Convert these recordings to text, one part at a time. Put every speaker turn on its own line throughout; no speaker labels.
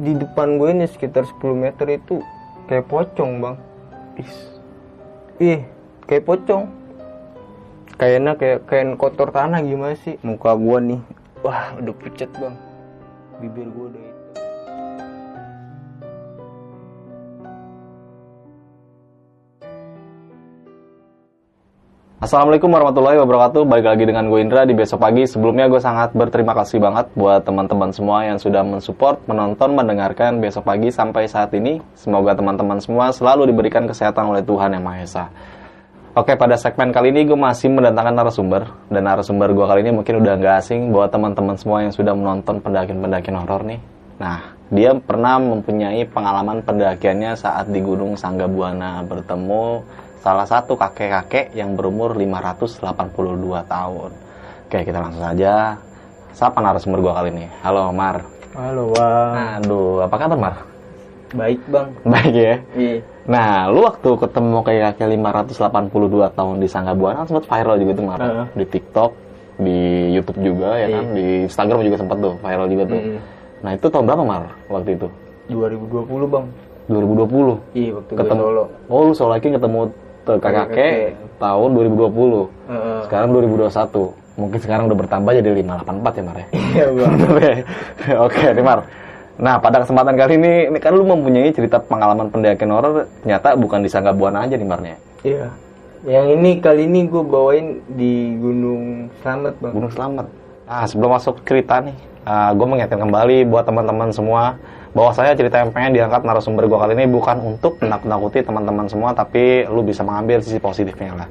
di depan gue ini sekitar 10 meter itu kayak pocong bang. Is. ih kayak pocong. Kayaknya kayak kain kotor tanah gimana sih? Muka gue nih. Wah udah pucat bang. Bibir gue udah
Assalamualaikum warahmatullahi wabarakatuh. Balik lagi dengan gue Indra. Di besok pagi Sebelumnya gue sangat berterima kasih banget Buat teman-teman semua yang sudah mensupport Menonton, mendengarkan besok pagi sampai saat ini. Semoga teman-teman semua selalu diberikan kesehatan oleh Tuhan Yang Maha Esa. Oke pada segmen kali ini gue masih mendatangkan narasumber. Dan narasumber gue kali ini mungkin udah nggak asing Buat teman-teman semua yang sudah menonton pendakian-pendakian horor nih. Nah dia pernah mempunyai pengalaman pendakiannya saat di Gunung Sanggabuana Bertemu salah satu kakek-kakek yang berumur 582 tahun. Oke, kita langsung saja. Siapa narasumber gua kali ini? Halo, Mar.
halo bang
Aduh, apa kabar, Mar?
baik bang
Baik ya.
iya
Nah, lu waktu ketemu kayak kakek 582 tahun di Sanggabuana sempat viral juga tuh, Mar.
Heeh.
Di TikTok, di YouTube juga ya kan,
Iya.
di Instagram juga sempat tuh viral juga tuh.
Mm.
Nah, itu tahun berapa, Mar? Waktu itu?
2020 bang
2020.
iya waktu
Ketemu.
solo
Oh, lu solo lagi ketemu tuh kakek tahun 2020.
Heeh.
Sekarang 2021. Mungkin sekarang udah bertambah jadi 584 ya, Mar ya.
iya bang
Oke, nih Mar. Nah, pada kesempatan kali ini, ini kan lu mempunyai cerita pengalaman pendakian horor, ternyata bukan di Sanggabuana aja nih, Marnya.
Iya. Yang ini kali ini gue bawain di Gunung Slamet bang.
Gunung Selamat. Ah, sebelum masuk cerita nih, gue mengingatkan kembali buat teman-teman semua bahwa saya cerita yang pengen diangkat narasumber gue kali ini bukan untuk menakut-nakuti teman-teman semua, tapi lu bisa mengambil sisi positifnya lah.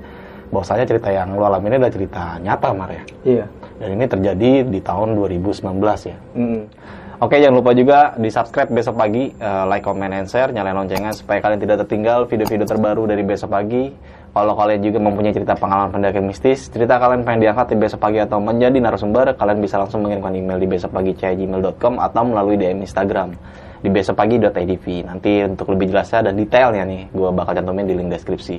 Bahwasanya cerita yang lu alami ini adalah cerita nyata, Mar ya.
Iya.
Dan ini terjadi di tahun 2019 ya.
Mm.
Oke, jangan lupa juga di subscribe besok pagi, eh, like, comment, and share, nyalain loncengnya supaya kalian tidak tertinggal video-video terbaru dari besok pagi. Kalau kalian juga mempunyai cerita pengalaman pendakian mistis, cerita kalian pengen diangkat di besok pagi atau menjadi narasumber, kalian bisa langsung mengirimkan email di besokpagi@gmail.com atau melalui DM Instagram di besokpagi.idv. Nanti untuk lebih jelasnya dan detailnya nih, gue bakal cantumin di link deskripsi.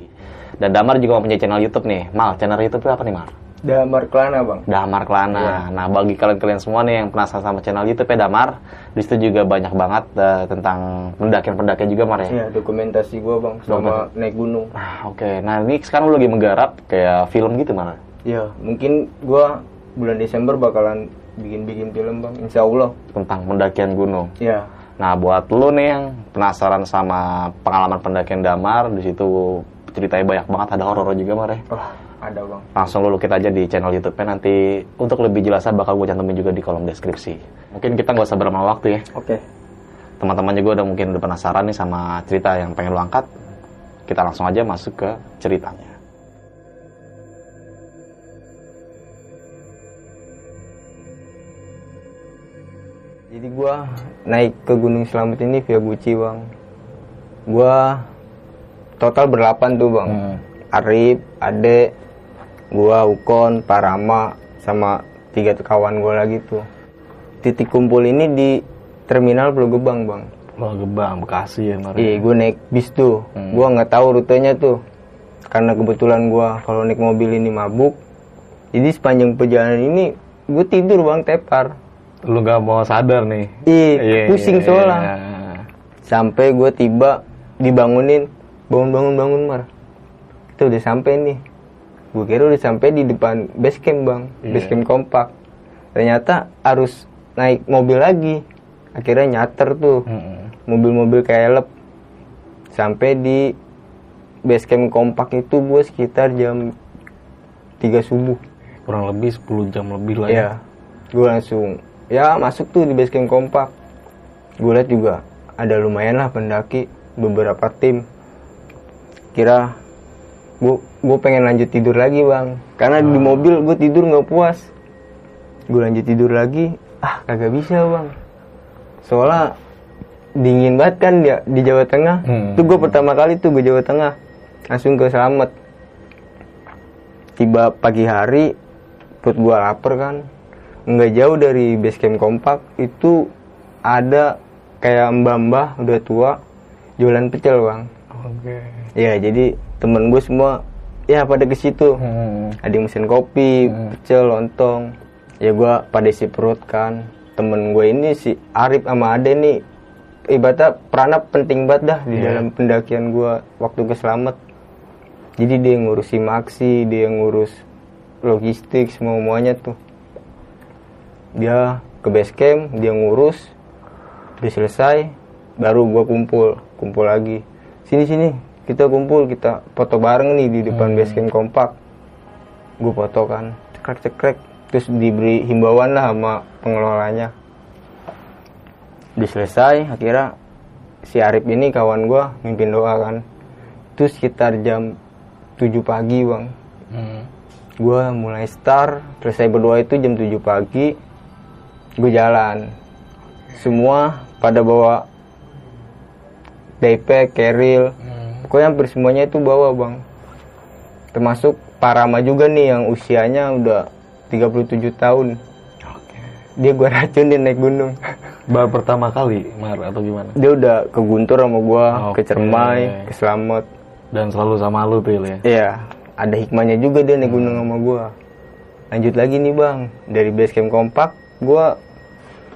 Dan Damar juga mempunyai channel YouTube nih. Mal, channel YouTube itu apa nih, Mal?
Damar Kelana bang.
Damar Kelana. Nah, bagi kalian-kalian semua nih yang penasaran sama channel YouTube ya Damar, di situ juga banyak banget eh, tentang pendakian-pendakian juga Mar ya.
Iya dokumentasi gue bang selama naik gunung.
Nah, oke. Nah, ini sekarang lu lagi menggarap kayak film gitu Mar.
Iya. Mungkin gue bulan Desember bakalan bikin-bikin film bang. Insya Allah.
Tentang pendakian gunung.
Iya.
Nah, buat lu nih yang penasaran sama pengalaman pendakian Damar, di situ ceritanya banyak banget, ada horor juga Mar ya.
Wah ada bang.
Langsung lu kita aja di channel YouTube-nya nanti untuk lebih jelasnya bakal gue cantumin juga di kolom deskripsi. Mungkin kita nggak usah berlama waktu ya.
Oke.
teman-teman juga udah mungkin udah penasaran nih sama cerita yang pengen lu angkat kita langsung aja masuk ke ceritanya
Jadi gue naik ke Gunung Slamet ini via Guci bang. Gue total berlapan tuh bang.
Hmm.
Arif, Ade, gua Ukon, Parama, sama tiga kawan gua lagi tuh. Titik kumpul ini di terminal Pulau Gebang, Bang.
Wah Gebang, Bekasi ya Mar.
Iya, gua naik bis tuh.
Hmm.
Gua nggak tahu rutenya tuh. Karena kebetulan gua kalau naik mobil ini mabuk. Jadi sepanjang perjalanan ini gue tidur, Bang, tepar.
Lu gak mau sadar nih.
Ih, pusing
iya,
soalnya.
iya.
Sampai gue tiba dibangunin, bangun bangun bangun mar. Kita udah sampai nih. Gue kira udah sampai di depan base camp bang,
Iya.
base camp kompak. Ternyata harus naik mobil lagi. Akhirnya nyater tuh,
Mm-mm.
mobil-mobil kayak elep. Sampai di base camp kompak itu gue sekitar jam 3 subuh.
Kurang lebih 10 jam lebih lah ya.
Iya. Gue langsung ya masuk tuh di base camp kompak. Gue lihat juga ada lumayan lah pendaki beberapa tim. Kira gue gue pengen lanjut tidur lagi bang. Karena di mobil gue tidur nggak puas. Gue lanjut tidur lagi, ah kagak bisa bang. Soalnya dingin banget kan dia di Jawa Tengah
Hmm.
tuh gue pertama kali tuh ke Jawa Tengah langsung ke Selamat tiba pagi hari perut gue lapar kan nggak jauh dari base camp kompak itu ada kayak mbah-mbah udah tua jualan pecel bang
Oke.
ya jadi temen gue semua ya pada ke situ
Hmm.
ada yang mesin kopi,
Hmm.
pecel, lontong. Ya gua pada isi perut kan. Temen gue ini si Arif sama Ade nih ibaratnya perannya penting banget dah di
Iya.
dalam pendakian gua waktu ke Selamat. Jadi dia yang ngurus maksi, dia yang ngurus logistik semua semuanya tuh. Dia ke base camp, dia ngurus. Udah selesai, baru gua kumpul, kumpul lagi. Sini sini, kita kumpul, kita foto bareng nih di depan
Hmm.
base camp kompak. Gue foto kan cekrek cekrek. Terus diberi himbauan lah sama pengelolanya. Udah selesai akhirnya si Arif ini kawan gue mimpin doa kan. Itu sekitar jam 7 pagi bang.
Hmm.
gue mulai start selesai berdoa itu jam 7 pagi gue jalan. Semua pada bawa daypack, carrier
Hmm.
Pokoknya hampir semuanya itu bawa bang termasuk Parama juga nih yang usianya udah 37 tahun
Oke.
dia gua racunin naik gunung
Baru pertama kali, Mar, atau gimana?
dia udah ke Guntur sama gua ke
Oke.
Cermai ke Slamet
Dan selalu sama lu tuh, ya?
Iya ada hikmahnya juga dia naik gunung sama gua lanjut lagi nih bang dari base camp kompak gua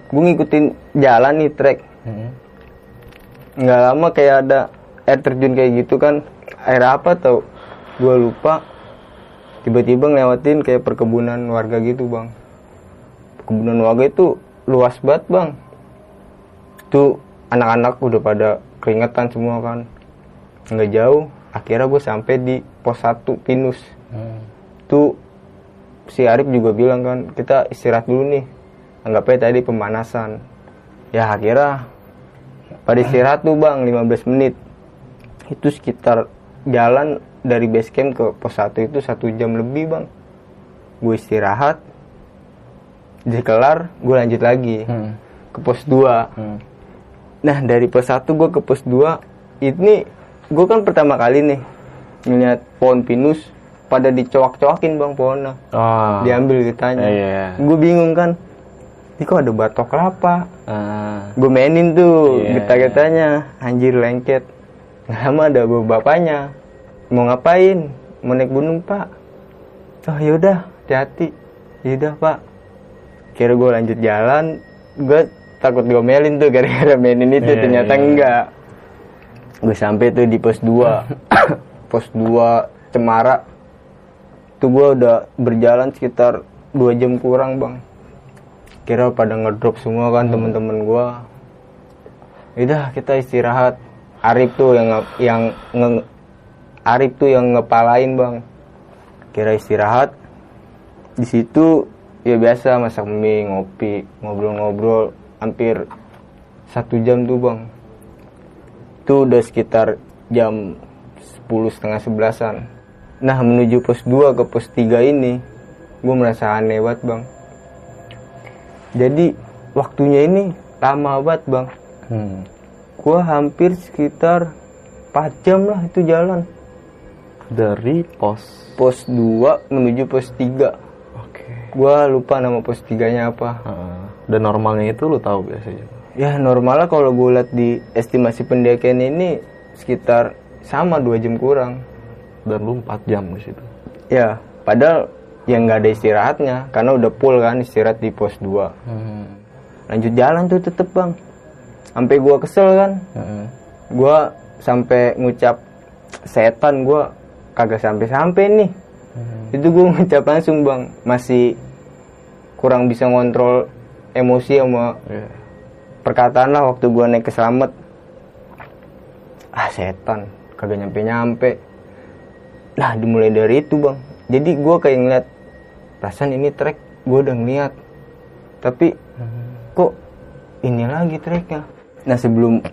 gua ngikutin jalan nih trek
Hmm.
nggak lama kayak ada air terjun kayak gitu kan air apa tau? Gua lupa. Tiba-tiba ngelewatin kayak perkebunan warga gitu bang. Perkebunan warga itu luas banget bang. Itu anak-anak udah pada keringetan semua kan. Nggak jauh. Akhirnya gue sampai di pos 1 pinus.
Hmm.
tuh si Arif juga bilang kan kita istirahat dulu nih. Anggapnya tadi pemanasan. Ya akhirnya pada istirahat tuh bang 15 menit itu sekitar jalan dari base camp ke pos 1 itu satu jam lebih bang gue istirahat jadi kelar gue lanjut lagi
Hmm.
ke pos 2
Hmm.
Nah dari pos 1 gue ke pos 2 Ini gue kan pertama kali nih Ngeliat pohon pinus Pada dicowak-cowakin bang pohonnya
Oh.
Diambil ditanya
Iya.
Gue bingung kan Ini kok ada batok kelapa
Ah.
Gue mainin tuh
Iya,
Getah-getahnya Anjir lengket lama ada bapaknya. Mau ngapain? Mau naik gunung pak. Oh yaudah hati-hati. Yaudah pak. Kira gue lanjut jalan Gue takut diomelin tuh gara-gara mainin itu.
Iya,
Ternyata
iya.
enggak. Gue sampai tuh di pos 2 Pos 2 Cemara. Tuh gue udah berjalan sekitar 2 jam kurang bang. Kira pada ngedrop semua kan temen-temen gue Udah kita istirahat Arif tuh yang yang nge- Arif tuh yang ngepalain bang. Kira istirahat. Di situ ya biasa masak mie ngopi ngobrol-ngobrol hampir satu jam tuh bang. Itu udah sekitar jam 10 setengah sebelasan. Nah menuju pos 2 ke pos 3 ini gue merasa aneh banget bang. Jadi waktunya ini lama banget bang.
Hmm.
Gua hampir sekitar 4 jam lah itu jalan
Dari pos.
pos 2 menuju pos 3
Oke.
gua lupa nama pos 3 nya apa
Heeh. Dan normalnya itu lu tahu biasanya.
ya normalnya kalau gue lihat di estimasi pendakian ini sekitar sama 2 jam kurang
Dan lu 4 jam di situ.
ya padahal yang nggak ada istirahatnya karena udah full kan istirahat di pos 2
Hmm.
lanjut jalan tuh tetep bang sampai gua kesel kan? Gua sampai ngucap setan gua kagak sampai-sampai nih.
Hmm.
itu gue ngucap langsung bang masih kurang bisa ngontrol emosi sama
Iya.
perkataan lah waktu gue naik ke selamat ah setan kagak nyampe nyampe nah dimulai dari itu bang. Jadi gue kayak ngeliat perasaan ini trek gue udah ngeliat. Tapi kok ini lagi treknya nah sebelum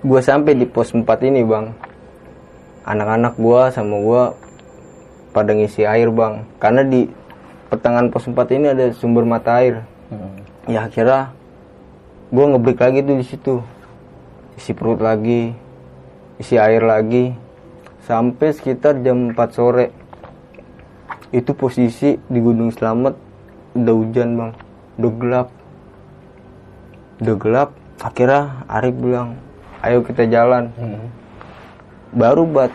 gue sampai di pos 4 ini bang anak-anak gue sama gue pada ngisi air bang. Karena di pertengahan pos 4 ini ada sumber mata air.
Hmm.
ya akhirnya gue ngebreak lagi tuh di situ. Isi perut lagi isi air lagi. Sampai sekitar jam 4 sore. Itu posisi di Gunung Slamet udah hujan bang. Udah gelap. Udah gelap akhirnya Arif bilang ayo kita jalan. Baru buat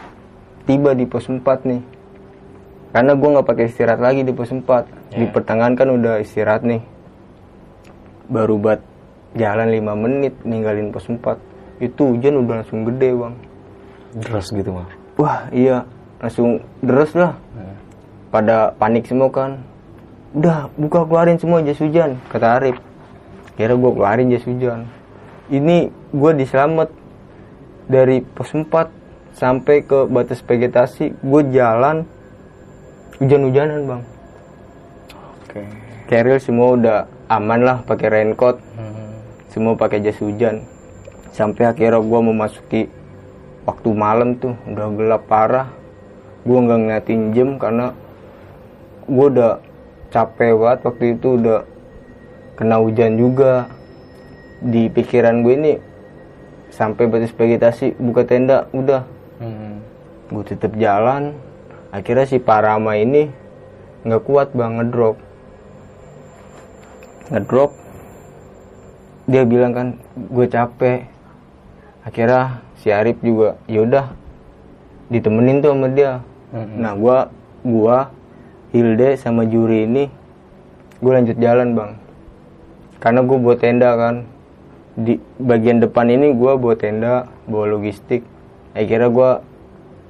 tiba di pos 4 nih. Karena gue nggak pakai istirahat lagi di pos 4 di pertengahan kan udah istirahat nih. Baru buat jalan 5 menit ninggalin pos 4 itu hujan udah langsung gede bang.
Deras gitu mah.
wah iya. Langsung deres lah. Pada panik semua kan. Udah buka keluarin semua jas hujan kata Arif. Kira gue keluarin jas hujan ini gue diselamat dari pos 4 sampai ke batas vegetasi. Gue jalan hujan-hujanan bang.
Oke.
Keril semua udah aman lah pakai raincoat. Semua pakai jas hujan. Sampai akhirnya gue memasuki waktu malam tuh udah gelap parah. Gue nggak ngeliatin jam karena gue udah capek banget waktu itu udah kena hujan juga di pikiran gue ini sampai batas vegetasi buka tenda udah. Gue tetap jalan. Akhirnya si Parama ini nggak kuat bang ngedrop. Ngedrop. Dia bilang kan gue capek. Akhirnya si Arif juga yaudah ditemenin tuh sama dia. Nah gua gua Hilde sama Juri ini gue lanjut jalan bang. Karena gue bawa tenda kan di bagian depan ini gue bawa tenda bawa logistik. Akhirnya gue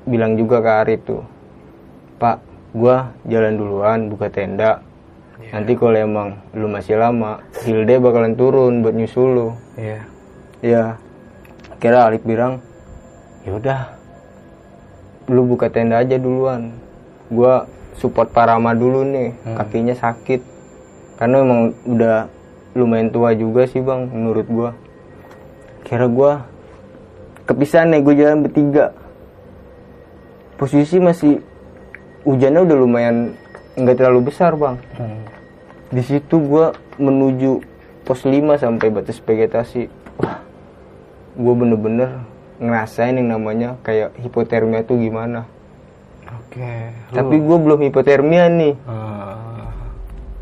bilang juga ke Arif tuh pak gue jalan duluan buka tenda. Nanti kalau emang lu masih lama Hilde bakalan turun buat nyusul lu.
Iya.
ya kira Alif bilang yaudah lu buka tenda aja duluan. Gua support Parama dulu nih kakinya sakit. Karena emang udah lumayan tua juga sih bang menurut gua. Kira gua kepisahan nih gue jalan bertiga. Posisi masih hujannya udah lumayan nggak terlalu besar bang. Di situ gua menuju pos 5 sampai batas vegetasi. Wah gue bener-bener ngerasain yang namanya kayak hipotermia tuh gimana.
Oke.
tapi gue belum hipotermia nih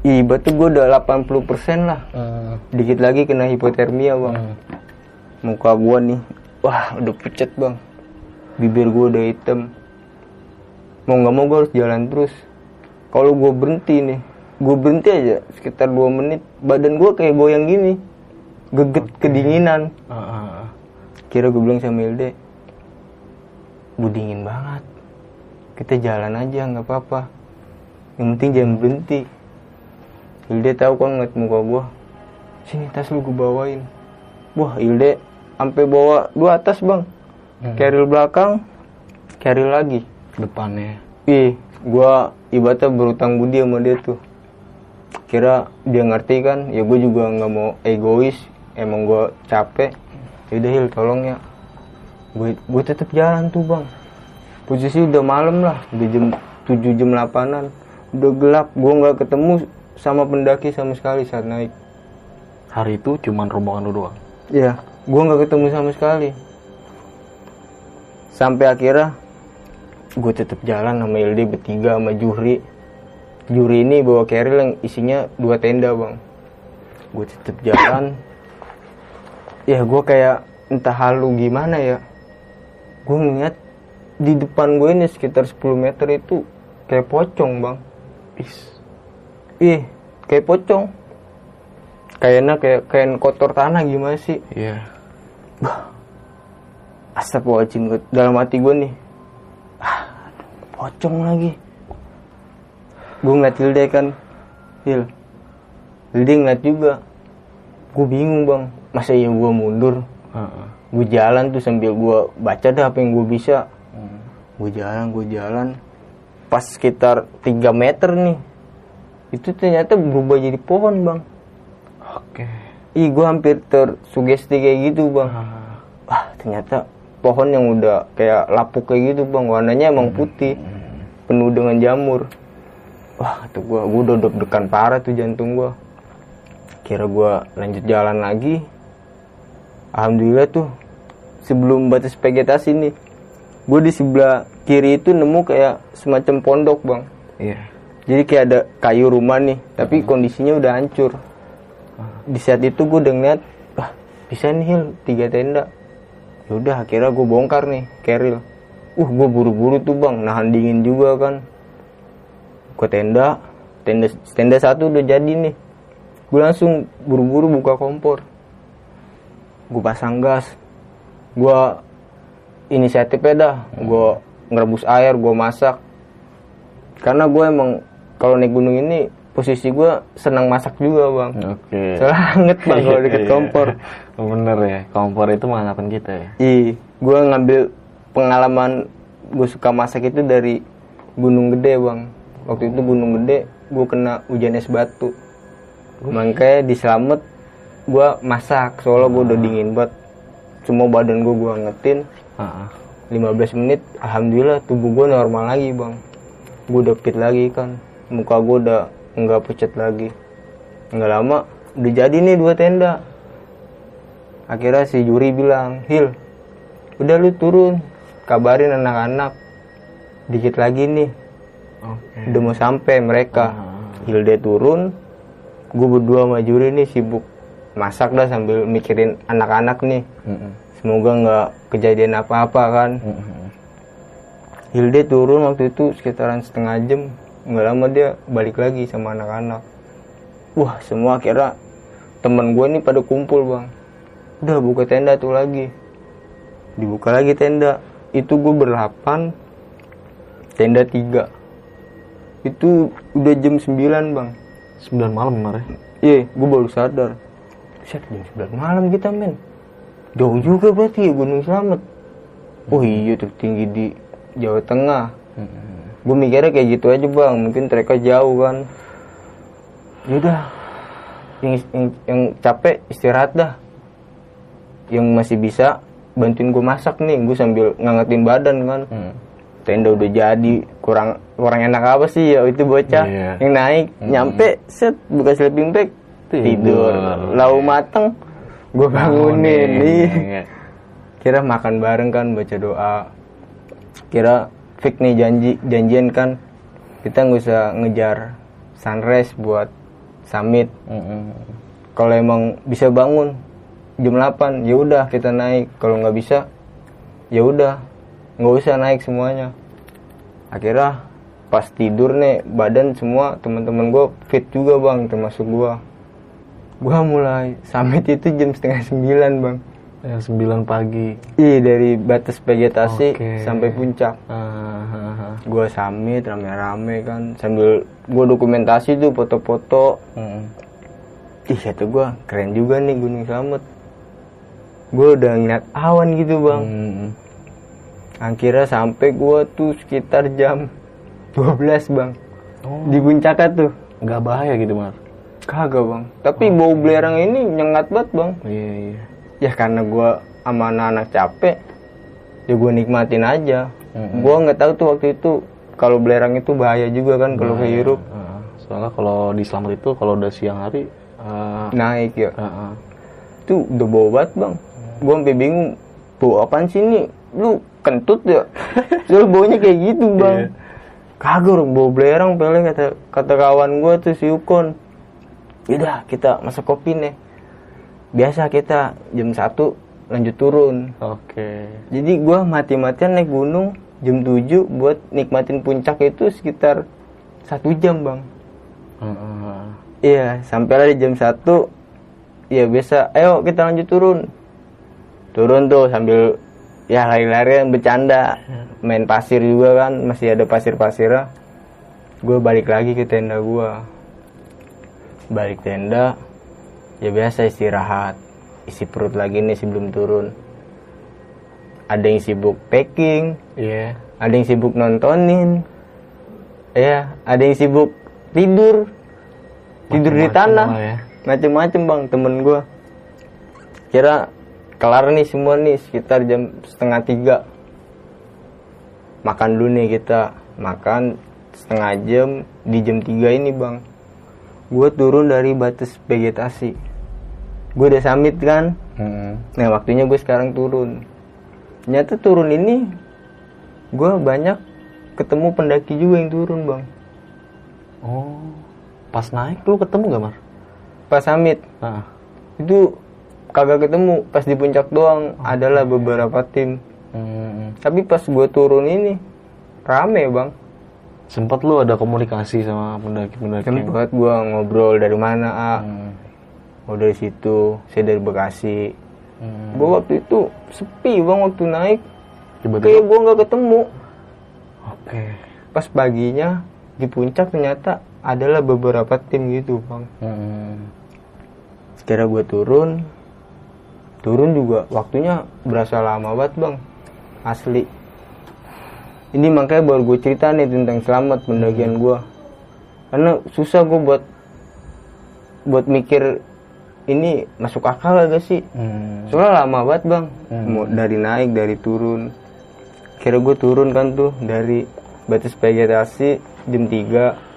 iba tuh gue udah 80% lah. Dikit lagi kena hipotermia bang muka gue nih wah udah pucat bang. Bibir gue udah hitam. Mau nggak mau gue harus jalan terus. Kalau gue berhenti nih gue berhenti aja sekitar 2 menit badan gue kayak goyang gini. Geget kedinginan. Kira gue bilang sama Hilde gue dingin banget. Kita jalan aja nggak apa-apa. Yang penting jangan berhenti Hilde tahu kan ngeliat muka gue sini tas lu gue bawain. Wah Hilde sampai bawa dua tas bang. Carrier belakang carrier lagi.
Depannya.
ih gua ibaratnya berutang budi sama dia tuh. Kira dia ngerti kan ya gue juga nggak mau egois. Emang gue capek. Yaudah Hil tolong ya. Gue gue tetap jalan tuh bang. Posisi udah malam lah udah jam 7 jam 8an udah gelap gue nggak ketemu sama pendaki sama sekali saat naik
Hari itu cuman rombongan lu doang.
Iya, gue nggak ketemu sama sekali. Sampai akhirnya gue tetap jalan sama Ildi bertiga sama Juhri. Juri ini bawa carrier yang isinya dua tenda bang. Gue tetap jalan. Ya gue kayak entah halu gimana ya. Gue ngeliat di depan gue ini sekitar 10 meter itu kayak pocong bang.
Is.
Ih, kayak pocong. Kayaknya kayak kain kotor tanah gimana sih?
Iya.
Astagfirullahaladzim dalam hati gue nih. Ah, pocong lagi. Gue ngeliat Hilde kan. Hil Hilde ngeliat juga. Gue bingung bang. Masa iya gue mundur?
Heeh.
gue jalan tuh sambil gue baca dah apa yang gue bisa. Gue jalan gue jalan. Pas sekitar 3 meter nih itu ternyata berubah jadi pohon bang.
Oke.
ih gue hampir tersugesti kayak gitu bang. Ah. Ternyata pohon yang udah kayak lapuk kayak gitu bang. Warnanya emang putih penuh dengan jamur. Wah tuh gua gua udah deg-degan parah tuh jantung gua. Kira gua lanjut jalan lagi. Alhamdulillah tuh sebelum batas vegetasi nih gue di sebelah kiri itu nemu kayak semacam pondok bang.
Iya.
Jadi kayak ada kayu rumah nih tapi kondisinya udah hancur. Di saat itu gue udah ngeliat wah bisa nih Hil tiga tenda. Yaudah akhirnya gue bongkar nih keril. Uh gue buru-buru tuh bang nahan dingin juga kan. Ke tenda tenda tenda satu udah jadi nih. Gue langsung buru-buru buka kompor. Gue pasang gas. Gue inisiatifnya dah gue ngerebus air gue masak. Karena gue emang kalau naik gunung ini posisi gue senang masak juga bang
Oke.
soalnya anget bang kalau deket
Iya.
kompor
Bener ya, kompor itu menghangatkan kita ya.
Ih, gue ngambil pengalaman gue suka masak itu dari Gunung Gede bang. Waktu itu Gunung Gede gue kena hujan es batu. Makanya di Slamet gue masak soalnya gue udah dingin banget. Semua badan gue gue angetin.
Heeh.
15 menit, alhamdulillah tubuh gue normal lagi bang. Gue udah fit lagi kan. Muka gue udah nggak pucat lagi. Nggak lama udah jadi nih dua tenda. Akhirnya si juri bilang, Hil, udah lu turun, kabarin anak-anak. Dikit lagi nih,
Oke.
udah mau sampai mereka. Hilde turun, gue berdua sama juri nih sibuk masak dah sambil mikirin anak-anak nih.
Mm-mm.
Semoga nggak kejadian apa-apa kan.
Mm-mm.
Hilde turun waktu itu sekitaran setengah jam. Nggak lama dia balik lagi sama anak-anak. Wah semua kira temen gue nih pada kumpul bang. Udah buka tenda tuh lagi. Dibuka lagi tenda. Itu gue berlapan. Tenda tiga. Itu udah jam 9 bang.
9 malam kemarin.
Iya, gue baru sadar. Set, jam 9 malam kita men. Jauh juga berarti ya Gunung Slamet. Oh iya tertinggi di Jawa Tengah. Gue mikirnya kayak gitu aja bang, mungkin mereka jauh kan. Yaudah, yang, yang, yang capek istirahat dah. Yang masih bisa bantuin gue masak nih, gue sambil ngangetin badan kan.
Hmm.
Tenda udah jadi, kurang kurang enak apa sih ya itu bocah
Iya.
yang naik, nyampe set buka sleeping bag tidur,
Tidur.
lau mateng, gue bangunin, nih.
Iya.
Kira makan bareng kan baca doa. Kira fix nih janji janjian kan kita nggak usah ngejar sunrise buat summit.
Mm-mm.
Kalau emang bisa bangun jam 8 ya udah kita naik. Kalau nggak bisa ya udah nggak usah naik semuanya. Akhirnya pas tidur nih badan semua teman-teman gue fit juga bang termasuk gue. Gue mulai summit itu jam setengah sembilan bang.
Yang 9 pagi.
Iya dari batas vegetasi
Oke.
sampai puncak.
Ah, ah, ah.
Gue summit rame-rame kan sambil gue dokumentasi tuh foto-foto.
Mm-mm.
Ih kata gue keren juga nih Gunung Slamet. Gue udah ngeliat awan gitu bang.
Mm-mm.
Akhirnya sampai gue tuh sekitar jam 12 bang.
Oh.
Di puncaknya tuh.
Nggak bahaya gitu, Mar.
Kagak bang. Tapi bau belerang ini nyengat banget bang.
Iya, iya.
Ya karena gue sama anak-anak capek. Ya gue nikmatin aja.
Mm-mm.
Gue nggak tahu tuh waktu itu kalau belerang itu bahaya juga kan kalau kehirup.
Ah, soalnya kalau di Slamet itu kalau udah siang hari ah,
Naik ya.
ah.
Itu udah bau banget bang. Gue sampai bingung. Bau apaan sih ini? Lu kentut ya? Soalnya baunya kayak gitu bang.
Iya.
Kagak orang bau belerang pele kata kata kawan gue tuh si Ukon. Yaudah kita masak kopi nih. Biasa kita jam 1 lanjut turun.
Oke.
Jadi gue mati-matian naik gunung jam 7 buat nikmatin puncak itu sekitar satu jam bang.
Ah, ah, ah.
Iya, sampai di jam 1 Ya biasa, ayo kita lanjut turun Turun tuh sambil Ya lari-larian bercanda Main pasir juga kan Masih ada pasir-pasirnya Gue balik lagi ke tenda gue Balik tenda Ya biasa istirahat. Isi perut lagi nih sebelum turun. Ada yang sibuk packing.
Iya.
ada yang sibuk nontonin. Ya ada yang sibuk tidur. Tidur di
Macem-macem
tanah.
lah ya.
macem-macem bang temen gua. Kira kelar nih semua nih sekitar jam setengah tiga. Makan dulu nih kita. Makan setengah jam di jam 3 ini bang. Gue turun dari batas vegetasi gue udah summit kan
Mm-mm.
nah waktunya gue sekarang turun Ternyata turun ini gue banyak ketemu pendaki juga yang turun bang.
Oh. Pas naik lu ketemu gak, Mar?
Pas summit
Nah.
itu kagak ketemu. Pas di puncak doang adalah beberapa tim.
Hmm.
Tapi pas gue turun ini rame bang.
Sempat lu ada komunikasi sama pendaki-pendaki. yang-
Sempet gue ngobrol dari mana ah.
Hmm.
Oh dari situ, saya dari Bekasi.
Hmm.
Gue waktu itu sepi bang waktu naik.
Tiba-tiba.
Kayak gue nggak ketemu.
Oke.
Pas paginya di puncak ternyata adalah beberapa tim gitu bang.
Hmm.
Sekira gue turun, turun juga waktunya berasa lama banget bang, asli. Ini makanya baru gue cerita nih tentang selamat pendakian gue, karena susah gue buat buat mikir ini masuk akal gak sih?
Hmm.
Soalnya lama banget bang,
Hmm.
mau dari naik dari turun. Kira gue turun kan tuh dari batas vegetasi jam 3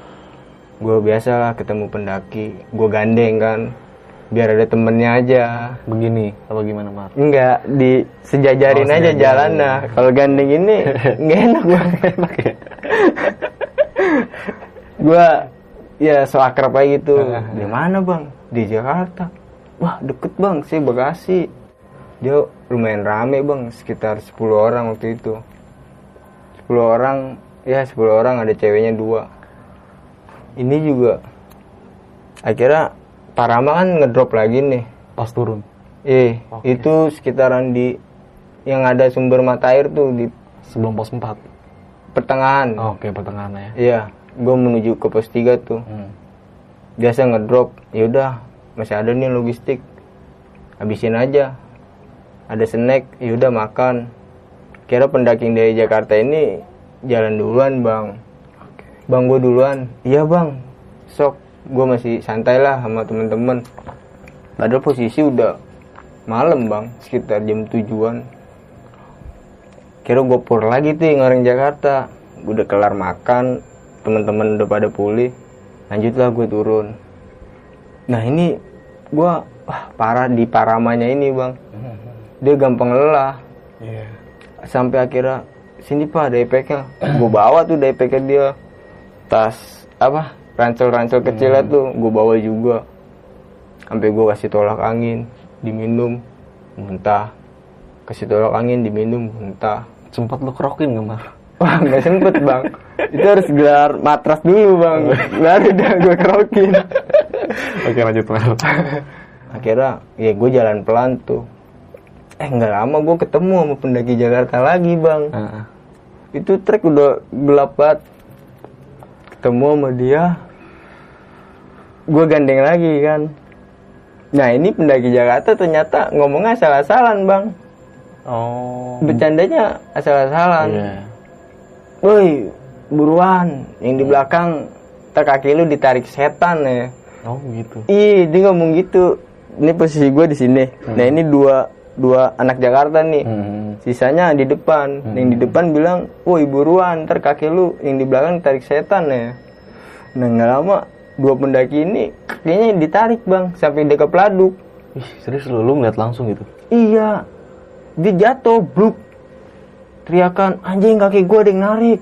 Gue biasa lah ketemu pendaki, gue gandeng kan, biar ada temennya aja.
Begini, apa gimana, Mar?
Enggak, di sejajarin
Oh,
aja jalan nah. Kalau gandeng ini nggak enak bang.
Enak ya?
gue ya so akrab aja gitu. Di mana bang? Di Jakarta. Wah deket bang, sih Bekasi. Dia lumayan rame bang, sekitar 10 orang waktu itu. 10 orang, ya 10 orang ada ceweknya dua. Ini juga akhirnya Parama kan ngedrop lagi nih.
Pas turun.
Eh,
Oke.
itu sekitaran di yang ada sumber mata air tuh di
Sebelum pos 4.
pertengahan.
Oke, pertengahan ya.
Iya, gue menuju ke pos 3 tuh.
Hmm.
Biasa ngedrop, ya udah masih ada nih logistik. Habisin aja. Ada snack, ya udah makan. Kira pendaking dari Jakarta ini jalan duluan, Bang. Bang, gue duluan. Iya, Bang. Sok, gue masih santai lah sama temen-temen. Padahal posisi udah malam, Bang. Sekitar jam tujuan. Kira gue pur lagi tuh yang orang Jakarta. Gue udah kelar makan, teman-teman udah pada pulih. Lanjutlah gue turun. Nah ini gue wah parah di paramanya ini bang. Dia gampang lelah.
Iya.
Sampai akhirnya sini pak ada nya Gue bawa tuh nya dia. Tas apa ransel-ransel kecilnya tuh gue bawa juga. Sampai gue kasih tolak angin, diminum, muntah. Kasih tolak angin, diminum, muntah.
Sempat lu kerokin gak, Mar?
Wah nggak sempet bang. Itu harus gelar matras dulu bang. Baru udah gue kerokin.
Oke, lanjut, Mar.
Akhirnya ya gue jalan pelan tuh. Eh nggak lama gue ketemu sama pendaki Jakarta lagi bang.
Heeh.
Itu trek udah gelap banget. Ketemu sama dia. Gue gandeng lagi kan. Nah ini pendaki Jakarta ternyata ngomongnya salah-salan bang.
Oh.
Bercandanya asal-asalan.
Iya.
Woi, buruan. Yang di belakang tak kaki lu ditarik setan ya.
Oh, gitu.
Ih, dia ngomong gitu. Ini posisi gue di sini. Nah, ini dua dua anak Jakarta nih.
Hmm.
Sisanya di depan. Yang di depan bilang, "Woi, buruan, ntar kaki lu yang di belakang tarik setan ya." Nah, nggak lama dua pendaki ini kakinya ditarik, Bang, sampai dia ke peladuk.
Ih, serius lu, lu ngeliat langsung gitu?
Iya. Dia jatuh, bluk. Teriakan, anjing kaki gue ada yang narik.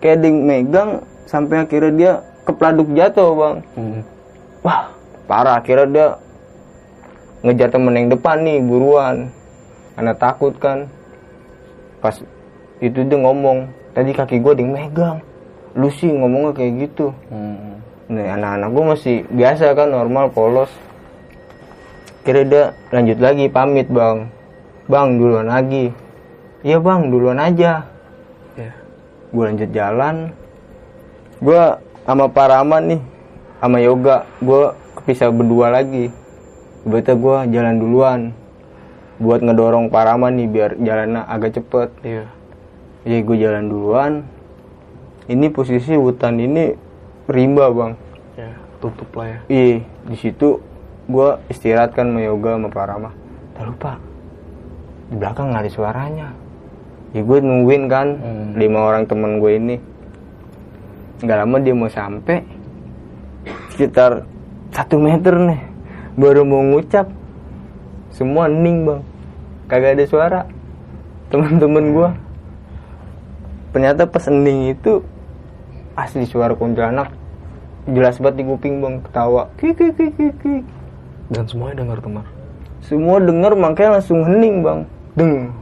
Kayak ada yang megang, sampai akhirnya dia kepladuk jatuh, bang.
Hmm.
Wah, parah. Akhirnya dia ngejar temen yang depan nih, buruan. Karena takut kan. Pas itu dia ngomong, tadi kaki gue ada yang megang. Lu sih ngomongnya kayak gitu.
Hmm.
Nih anak-anak gue masih biasa kan normal polos. Kira dia lanjut lagi pamit bang. Bang duluan lagi. Iya bang duluan aja.
Ya.
Gue lanjut jalan. Gue sama Paraman nih, sama Yoga. Gue kepisah berdua lagi. Berarti gue jalan duluan. Buat ngedorong Paraman nih biar jalannya agak cepet.
Iya.
Iya gue jalan duluan. Ini posisi hutan ini rimba bang.
Ya, tutup lah ya.
Iya, di situ gue istirahat kan sama yoga sama Parama. Tak lupa di belakang nggak ada suaranya. Ya gue nungguin kan.
Hmm.
lima orang temen gue ini. Nggak lama dia mau sampai. Sekitar satu meter nih. Baru mau ngucap. Semua hening bang. Kagak ada suara. Teman-teman gua. Ternyata pas ending itu asli suara kuntilanak. Jelas banget di kuping bang. Ketawa. Kik kik kik kik kik.
Dan semuanya dengar tuh Mar.
semua denger makanya langsung hening bang. Deng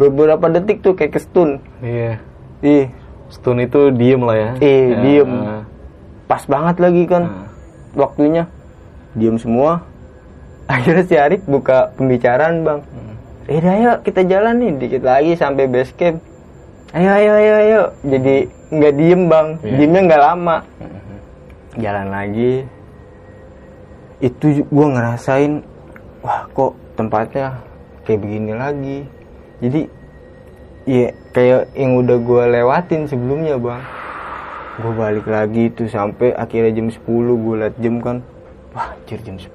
beberapa detik tuh kayak kestun
Iya.
ih.
Stun itu diem lah ya.
Eh,
Ya.
diem. pas banget lagi kan
Nah.
waktunya. Diem semua. Akhirnya si Arif buka pembicaraan bang. Eh ayo kita jalan nih dikit lagi sampai base camp. Ayo ayo ayo ayo. Jadi nggak diem bang.
Iya.
diemnya nggak lama. Jalan lagi. Itu gua ngerasain wah kok tempatnya kayak begini lagi jadi ya kayak yang udah gua lewatin sebelumnya bang. Gue balik lagi tuh sampai akhirnya jam 10 gue liat jam kan. Wah anjir jam 10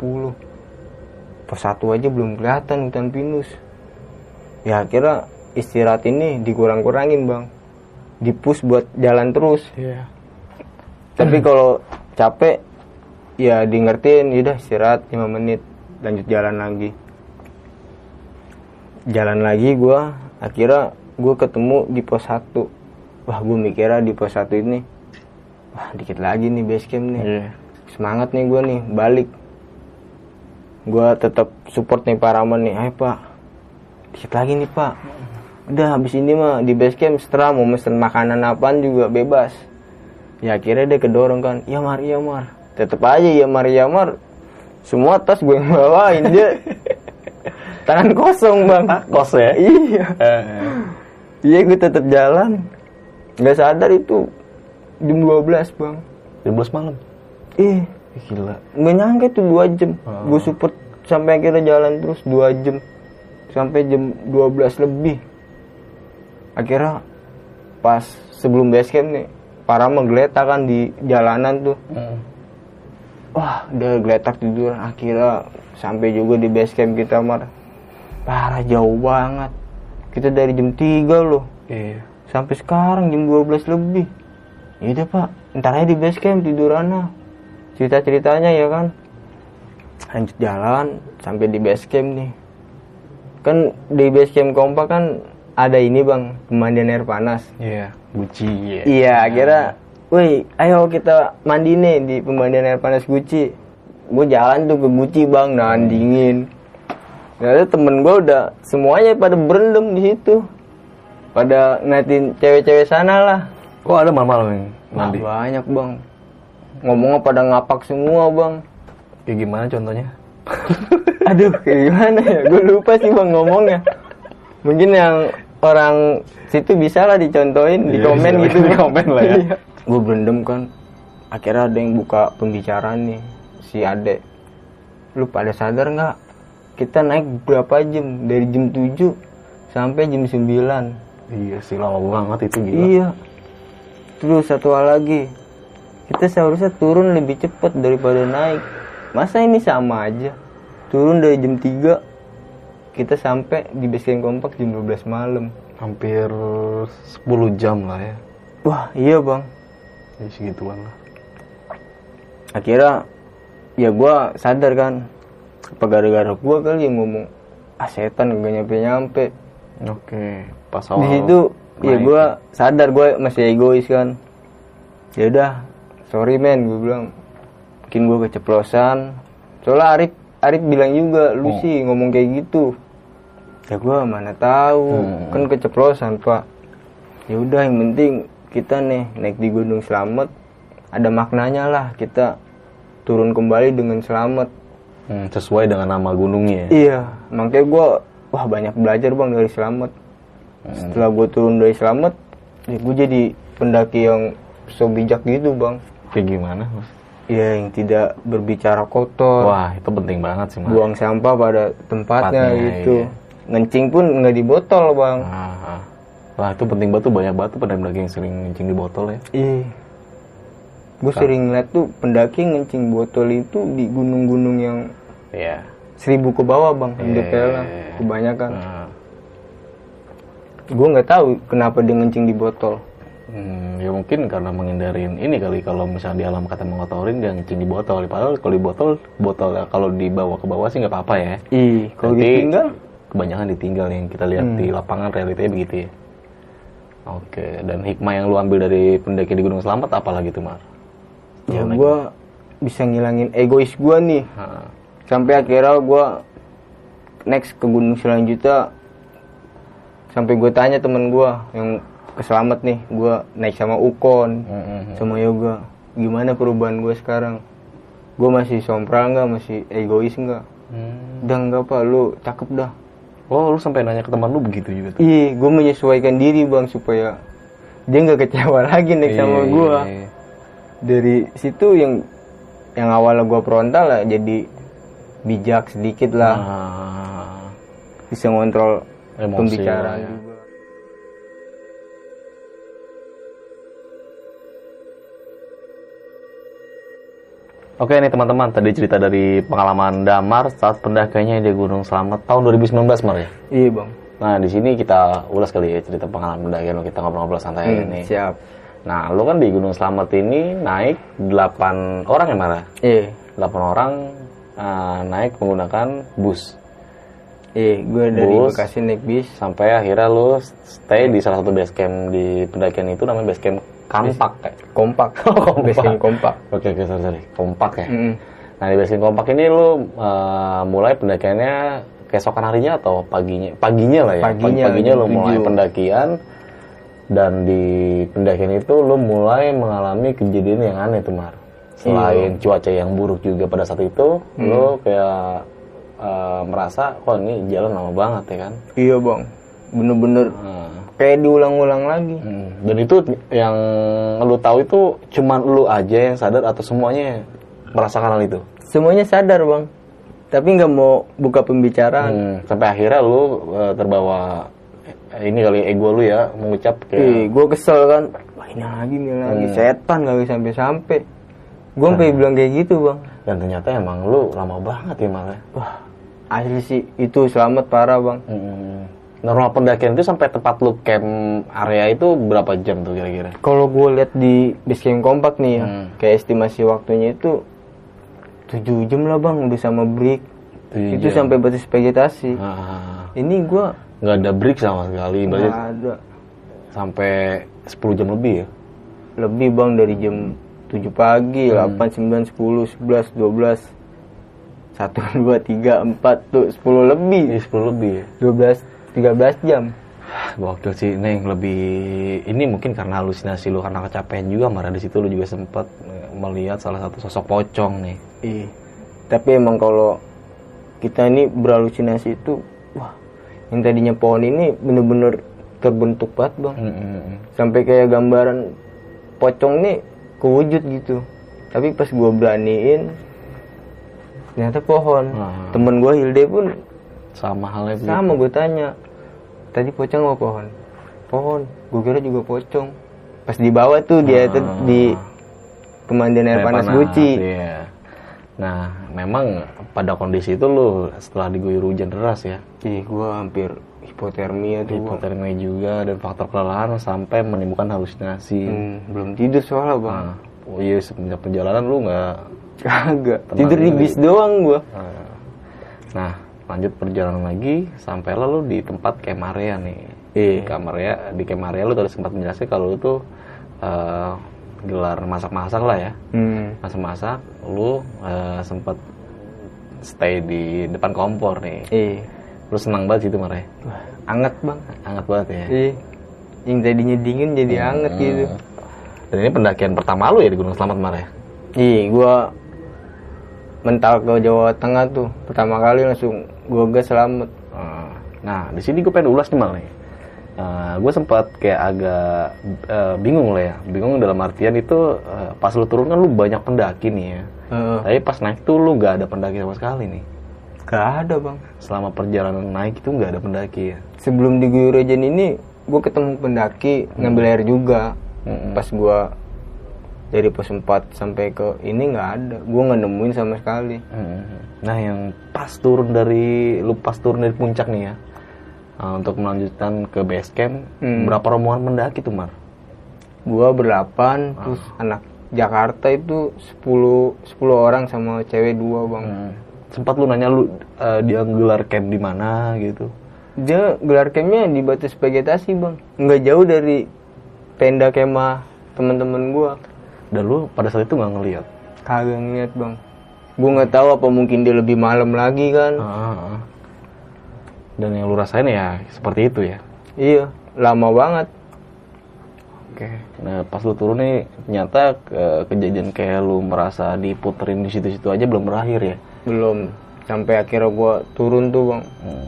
pos satu aja belum kelihatan hutan pinus. Ya akhirnya istirahat ini dikurang-kurangin bang. Dipus buat jalan terus.
Iya.
tapi kalau capek ya di ngertiin yaudah istirahat 5 menit lanjut jalan lagi jalan lagi gua. Akhirnya gue ketemu di pos 1 wah gue mikirnya di pos 1 ini wah dikit lagi nih base camp nih.
Iya.
semangat nih gue nih balik. Gue tetap support nih Pak Rahman nih. Ayo Pak. Dikit lagi nih Pak. Udah habis ini mah di base camp setelah mau mesen makanan apaan juga bebas. Ya akhirnya dia kedorong kan ya Mar ya Mar. Tetep aja ya Mar ya Mar. Semua tas gue yang bawain dia tangan kosong bang.
Kos ya.
iya.
Eh,
iya gue tetep jalan. Nggak sadar itu jam 12 bang.
12 malam.
eh
Ih, Gila.
nggak nyangka itu dua jam.
Oh.
gue support sampai akhirnya jalan terus dua jam. Sampai jam 12 lebih. Akhirnya pas sebelum base camp nih para menggeletak kan di jalanan tuh.
Hmm.
wah udah geletak tidur akhirnya sampai juga di base camp kita mar parah jauh banget. Kita dari jam 3 loh.
Iya.
sampai sekarang jam 12 lebih. Yaudah pak. Ntar aja di base camp tiduran cerita ceritanya ya kan? Lanjut jalan sampai di base camp nih. Kan di base camp kompak kan ada ini bang pemandian air panas.
Iya. Gucci ya.
iya akhirnya woi ayo kita mandi nih di pemandian air panas Gucci gue jalan tuh ke Gucci bang nahan dingin Ternyata temen gue udah semuanya pada berendam di situ. Pada ngeliatin cewek-cewek sana lah.
Oh ada malam-malam yang
Wah,
mandi.
banyak bang. Ngomongnya pada ngapak semua bang.
Kayak gimana contohnya?
aduh kayak gimana ya? Gue lupa sih bang ngomongnya. Mungkin yang orang situ bisa lah dicontohin di
Iya,
komen
bisa.
gitu.
Di komen lah ya.
gue berendam kan akhirnya ada yang buka pembicaraan nih si Ade. Lu pada sadar nggak kita naik berapa jam dari jam 7 sampai jam 9
Iya sih lama banget itu gila.
Iya. Terus satu hal lagi, kita seharusnya turun lebih cepat daripada naik. Masa ini sama aja? Turun dari jam 3, kita sampai di base camp kompak jam 12 malam.
Hampir 10 jam lah ya.
Wah iya bang.
Ya segituan lah.
Akhirnya ya gua sadar kan, apa gara-gara gua kali yang ngomong, ah setan gak nyampe-nyampe.
Oke. Pas
Di
awal.
situ ya gua sadar gua masih egois kan. Ya udah, sorry men, gue bilang mungkin gua keceplosan. Soalnya Arif Arif bilang juga, lu
Oh.
sih ngomong kayak gitu. Ya gua mana tahu,
Hmm.
kan keceplosan pak. Ya udah, yang penting kita nih naik di Gunung Selamet ada maknanya lah kita turun kembali dengan selamat.
Hmm, sesuai dengan nama gunungnya. ya.
Iya, makanya gua wah banyak belajar bang dari selamat.
Hmm.
Setelah gue turun dari selamat, ya gue jadi pendaki yang so bijak gitu bang.
Kayak gimana? Mas?
Iya yang tidak berbicara kotor,
Wah itu penting banget sih mas.
buang sampah pada tempatnya,
Tempatnya,
gitu.
iya.
Ngencing pun nggak di botol bang.
Ah, ah. Wah itu penting banget tuh banyak banget tuh pendaki yang sering ngencing di botol ya.
Iya. Gue sering ngeliat tuh pendaki ngencing botol itu di gunung-gunung yang
Iya.
seribu ke bawah bang,
Iya,
MDPL lah,
iya, iya.
kebanyakan.
Ah.
Gue nggak tahu kenapa dia ngencing di botol.
Hmm, ya mungkin karena menghindarin ini kali kalau misalnya di alam kata mengotorin dia ngecing di botol. Padahal kalau di botol, botol ya kalau dibawa ke bawah sih nggak apa-apa ya.
Ih, kalau ditinggal,
kebanyakan ditinggal yang kita lihat di lapangan realitanya begitu ya. Oke, dan hikmah yang lu ambil dari pendaki di Gunung Selamat apa lagi tuh, Mar?
Ya gue bisa ngilangin egois gue nih
Ha.
sampai akhirnya gue next ke gunung selanjutnya sampai gue tanya temen gue yang keselamat nih gue naik sama Ukon
Mm-mm.
sama Yoga gimana perubahan gue sekarang gue masih sompral nggak masih egois nggak
Hmm.
udah nggak apa lu cakep dah
Oh, lu sampai nanya ke teman lu begitu juga tuh?
iya gue menyesuaikan diri bang supaya dia nggak kecewa lagi naik sama
Iya,
gue. Dari situ yang yang awalnya gue frontal lah jadi bijak sedikit lah
Ah,
bisa ngontrol
Emosi
pembicaraan
ya.
juga
Oke nih teman-teman, tadi cerita dari pengalaman Damar saat pendakiannya di Gunung Selamat tahun 2019 Mar ya.
iya bang
Nah di sini kita ulas kali ya cerita pengalaman pendakian kita ngobrol-ngobrol santai
Hmm,
ini.
siap
Nah lo kan di Gunung Selamat ini naik 8 orang ya Mara?
iya
8 orang eh, naik menggunakan bus
iya gue dari
Bus.
Bekasi naik bis
sampai akhirnya lo stay di salah satu base camp di pendakian itu namanya base camp Kampak kayak.
kompak
Kompak.
base camp kompak
Oke oke sorry sorry Kompak ya.
Mm-mm.
Nah di base camp Kompak ini lo eh, mulai pendakiannya keesokan harinya atau paginya? Paginya lah ya.
Paginya,
paginya lo
jam
mulai pendakian dan di pendakian itu lo mulai mengalami kejadian yang aneh tuh Mar. Selain cuaca yang buruk juga pada saat itu, lo kayak eh, merasa, kok ini jalan lama banget ya kan?
iya bang bener-bener
Nah,
kayak diulang-ulang lagi
hmm. Dan itu yang lo tahu itu cuman lo aja yang sadar atau semuanya merasakan hal itu?
semuanya sadar bang tapi nggak mau buka pembicaraan
Hmm, sampai akhirnya lu eh, terbawa ini kali ego lu ya mengucap kayak
Ih, gue kesel kan wah ini lagi ini lagi setan kali sampai-sampai gue sampai bilang kayak gitu bang
dan ternyata emang lu lama banget ya malah.
wah asli sih itu selamat parah bang
Hmm. Normal pendakian itu sampai tempat lu camp area itu berapa jam tuh kira-kira?
kalau gue lihat di base camp kompak nih ya
Hmm.
kayak estimasi waktunya itu 7 jam lah bang udah sama break itu
jam.
sampai batas vegetasi
Ah,
ini gue
nggak ada break sama sekali, berarti
nggak ada
sampai 10 jam lebih ya?
lebih bang dari jam 7 pagi,
Hmm.
8, 9, 10, 11, 12 1, 2, 3, 4, tuh 10 lebih
Ini 10 lebih ya?
12, 13 jam
Gokil sih, Neng. Lebih ini mungkin karena halusinasi lu karena kecapean juga, marah di situ lu juga sempat melihat salah satu sosok pocong nih.
Iya. Tapi emang kalau kita ini berhalusinasi itu, yang tadinya pohon ini bener-bener terbentuk banget bang.
Mm-mm.
Sampai kayak gambaran pocong nih kewujud gitu. Tapi pas gua beraniin, ternyata pohon.
Ah.
Temen gua Hilde pun
Sama halnya
sama gue tanya, tadi pocong apa pohon? Pohon. Gue kira juga pocong. Pas di bawah tuh dia tuh di pemandian air
Air
panas, Guci.
Iya. Nah, memang pada kondisi itu lu setelah diguyur hujan deras ya,
Ih, gua hampir hipotermia tuh.
Hipotermia juga dan faktor kelelahan sampai menimbulkan halusinasi.
Hmm, belum tidur soalnya bang.
Nah, oh iya semenjak perjalanan lu nggak.
Kagak. Tidur di bis doang gua.
eh, Nah, lanjut perjalanan lagi sampai lu di tempat camp area nih. Di
Iya.
camp area, di camp area lu tadi sempat menjelaskan kalau lu tuh eh, gelar masak-masak lah ya.
Hmm.
Masak-masak, lu eh, sempat stay di depan kompor nih.
Iya.
Lu senang banget situ Mare.
Wah, anget bang.
Hangat banget ya.
Iya. Yang tadinya dingin jadi anget gitu.
Dan ini pendakian pertama lu ya di Gunung Selamat Mare.
Iya, gua mental ke Jawa Tengah tuh. Pertama kali langsung gua gas selamat.
Eh, Nah, di sini gue pengen ulas nih Mal nih. gue sempat kayak agak eh, bingung lah ya. Bingung dalam artian itu eh, pas lu turun kan lu banyak pendaki nih ya.
Heeh.
Tapi pas naik tuh lu gak ada pendaki sama sekali nih.
Gak ada bang.
Selama perjalanan naik itu gak ada pendaki ya.
Sebelum di Guyur Rejen ini, gua ketemu pendaki ngambil air juga.
Mm-mm.
Pas gua dari pos 4 sampai ke ini nggak ada. Gua nggak nemuin sama sekali.
Mm. Nah yang pas turun dari lu pas turun dari puncak nih ya. Nah, untuk melanjutkan ke base camp,
Hmm.
berapa rombongan pendaki tuh Mar?
Gua berdelapan, terus anak Jakarta itu 10 10 orang sama cewek dua bang.
Hmm. Sempat lu nanya lu eh, dia gelar camp di mana gitu.
dia gelar campnya di batu vegetasi bang nggak jauh dari tenda kemah teman-teman gua
Dan lu pada saat itu nggak ngeliat.
kagak ngeliat bang gua nggak tahu apa mungkin dia lebih malam lagi kan
Ah. Dan yang lu rasain ya seperti itu ya.
iya lama banget
Oke. Nah pas lu turun nih ternyata ke- kejadian kayak lu merasa diputerin di situ-situ aja belum berakhir ya.
belum sampai akhirnya gua turun tuh bang
Hmm.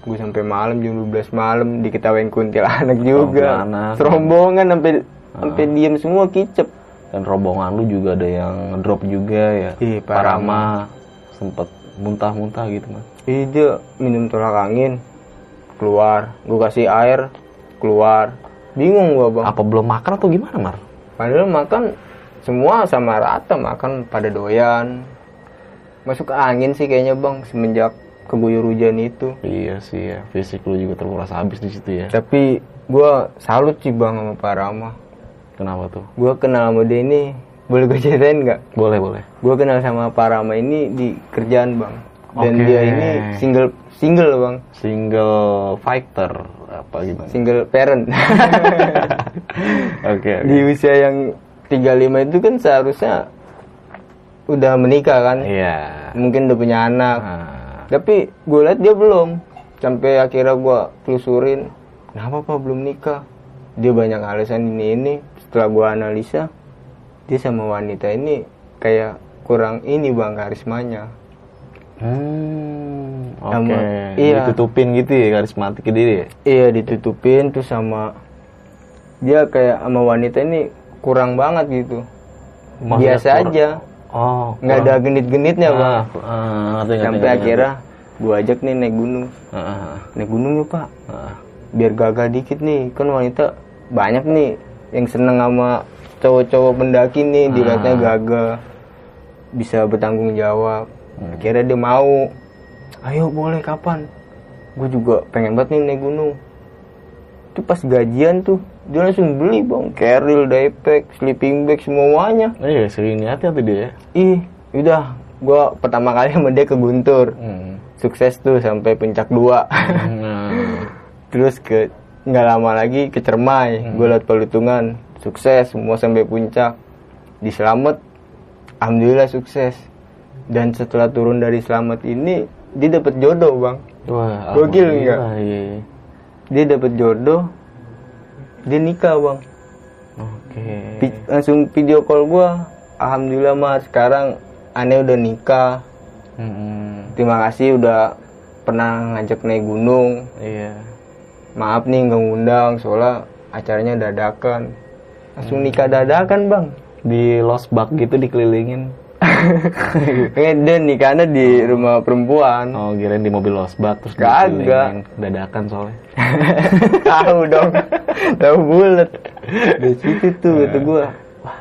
gue sampai malam jam 12 malam diketawain kuntilanak juga
Kuntilanak.
rombongan sampai sampai diem semua kicep
Dan rombongan lu juga ada yang drop juga ya.
Ih,
Parama sempet muntah-muntah gitu mas.
Dia minum tolak angin keluar gue kasih air keluar bingung gua bang
Apa belum makan atau gimana mar?
padahal makan semua sama rata makan pada doyan masuk ke angin sih kayaknya bang semenjak keguyur hujan itu
Iya sih ya, fisik lu juga terkuras habis di situ ya.
tapi gua salut sih bang sama Pak Rama
Kenapa tuh?
gua kenal sama dia ini boleh gue ceritain nggak
Boleh boleh.
gue kenal sama Pak Rama ini di kerjaan bang dan dia ini single single bang.
Single fighter apa gimana?
single parent.
Oke. oke.
di usia yang 35 itu kan seharusnya udah menikah kan?
Iya.
mungkin udah punya anak.
Nah,
tapi gue liat dia belum. Sampai akhirnya gue telusurin. Kenapa pak belum nikah. Dia banyak alasan ini ini. Setelah gue analisa dia sama wanita ini kayak kurang ini bang karismanya
Hmm, oke.
Sama- iya.
Ditutupin gitu ya karismatik diri ya?
iya ditutupin tuh sama dia kayak sama wanita ini kurang banget gitu.
Maksudnya
biasa
kurang-
aja.
Oh,
nggak ada genit-genitnya bang
Ah, ah, ngerti, ngerti,
sampai
ngerti,
akhirnya gue ajak nih naik gunung.
Ngerti. Ah, ah,
naik gunung yuk pak.
Ah.
biar gagah dikit nih. Kan wanita banyak nih yang seneng sama cowok-cowok pendaki nih dilihatnya gagah bisa bertanggung jawab akhirnya dia mau. Ayo boleh kapan? Gue juga pengen banget nih naik gunung. Itu pas gajian tuh dia langsung beli bang. Carrier, daypack, sleeping bag semuanya.
Iya, sering niatnya tuh dia.
ih udah. Gue pertama kali sama dia ke Guntur.
Hmm.
sukses tuh sampai puncak dua.
Nah,
terus ke nggak lama lagi ke Cermai. Gue liat pelutungan sukses semua sampai puncak. Di Selamet alhamdulillah sukses dan setelah turun dari Selamet ini dia dapat jodoh bang
wah,
Gokil nggak?
Iya. iya.
dia dapat jodoh dia nikah bang
Oke.
Vi- langsung video call gue alhamdulillah mas sekarang aneh udah nikah
Hmm,
terima kasih udah pernah ngajak naik gunung
iya.
maaf nih nggak ngundang soalnya acaranya dadakan langsung nikah dadakan bang
Di Lost Bug gitu dikelilingin.
Kayaknya dia nikahnya di rumah perempuan.
Oh, kirain di mobil Lost Bug terus
Kagak.
dadakan soalnya.
tahu dong. Tahu bulat. Di situ tuh kata gue wah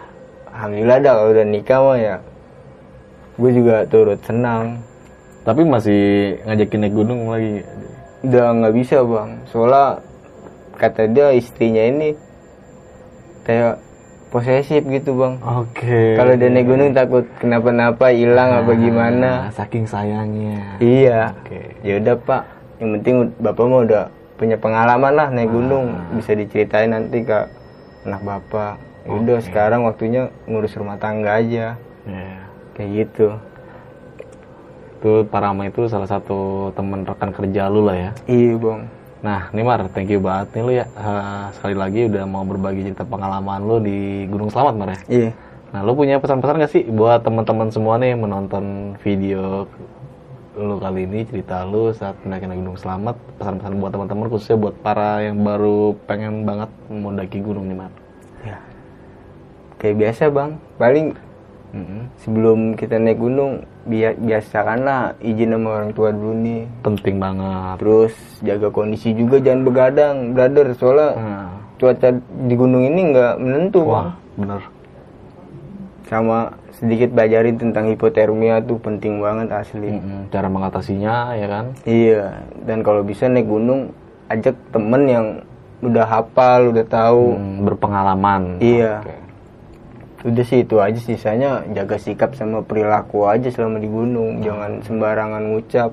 alhamdulillah dah kalau udah nikah mah ya. Gue juga turut senang.
Tapi masih ngajakin naik gunung lagi.
udah nggak bisa bang. Soalnya kata dia istrinya ini kayak posesif gitu bang.
Oke.
kalau dia naik gunung takut kenapa-napa hilang apa gimana.
Nah, saking sayangnya.
iya.
Oke.
ya udah pak. Yang penting bapak mah udah punya pengalaman lah naik gunung. Bisa diceritain nanti ke anak bapak. Ya udah sekarang waktunya ngurus rumah tangga aja.
Iya.
kayak gitu.
Itu Parama itu salah satu teman rekan kerja lu lah ya.
iya bang
Nah, Nimar, thank you banget nih lu ya. Eh, sekali lagi udah mau berbagi cerita pengalaman lu di Gunung Selamat, Mar ya.
iya
Nah, lu punya pesan-pesan gak sih buat teman-teman semua nih yang menonton video lu kali ini cerita lu saat mendaki Gunung Selamat pesan-pesan buat teman-teman khususnya buat para yang baru pengen banget mau daki gunung nih Mar.
ya kayak biasa bang paling
Mm-mm.
sebelum kita naik gunung bia biasakanlah izin sama orang tua dulu nih
Penting banget.
terus jaga kondisi juga jangan begadang brother soalnya
Nah,
cuaca di gunung ini nggak menentu
wah, bener.
sama sedikit belajarin tentang hipotermia tuh penting banget asli
Mm-mm. Cara mengatasinya ya kan.
iya dan kalau bisa naik gunung ajak temen yang udah hafal udah tahu
Hmm, berpengalaman.
Iya.
Oke.
Udah sih itu aja sisanya jaga sikap sama perilaku aja selama di gunung. Jangan sembarangan ngucap.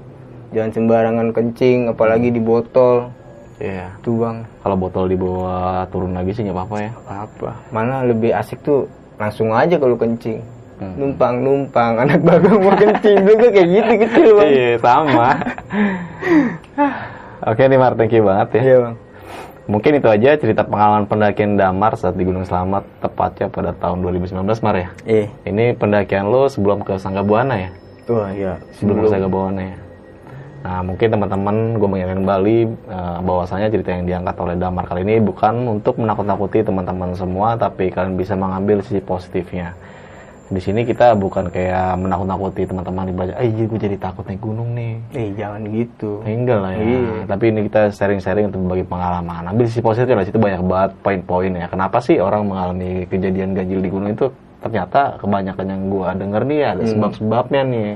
Jangan sembarangan kencing apalagi di botol.
Iya.
tuh bang.
Kalau botol dibawa turun lagi sih nggak apa-apa ya.
apa mana lebih asik tuh langsung aja kalau kencing.
Hmm.
numpang numpang anak bagang mau kencing juga kayak gitu kecil bang.
Iya sama. Oke nih Mar, thank you banget ya.
iya bang
Mungkin itu aja cerita pengalaman pendakian Damar saat di Gunung Selamat tepatnya pada tahun 2019 Mar ya.
eh
Ini pendakian lo sebelum ke Sangga Buana ya?
wah ya
Sebelum ke Sangga Buana ya. Nah mungkin teman-teman gue mengingatkan kembali eh, bahwasanya cerita yang diangkat oleh Damar kali ini bukan untuk menakut-nakuti teman-teman semua, tapi kalian bisa mengambil sisi positifnya. Di sini kita bukan kayak menakut-nakuti teman-teman di belajar, eh gue jadi takut naik gunung nih.
eh jangan gitu
Ya, enggak lah ya.
Iya.
Tapi ini kita sharing-sharing untuk berbagi pengalaman. Ambil sisi positif lah, situ banyak banget poin-poin ya. Kenapa sih orang mengalami kejadian ganjil di gunung itu? Ternyata kebanyakan yang gua denger nih ada
Hmm.
sebab-sebabnya nih.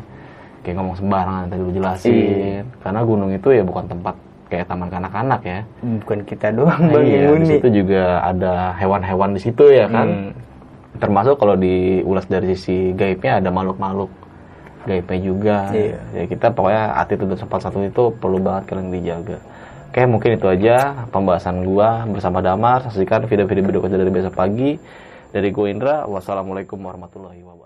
Kayak ngomong sembarangan tadi lu jelasin.
Iya.
Karena gunung itu ya bukan tempat kayak taman kanak-kanak ya.
bukan kita doang bang
iya, di situ juga ada hewan-hewan di situ ya kan.
Hmm.
Termasuk kalau diulas dari sisi gaibnya ada makhluk-makhluk gaibnya juga.
Iya.
Ya kita pokoknya attitude sopan satu itu perlu banget kalian dijaga. Oke, mungkin itu aja pembahasan gua bersama Damar. Saksikan video-video berikutnya dari besok pagi. Dari gue Indra, wassalamualaikum warahmatullahi wabarakatuh.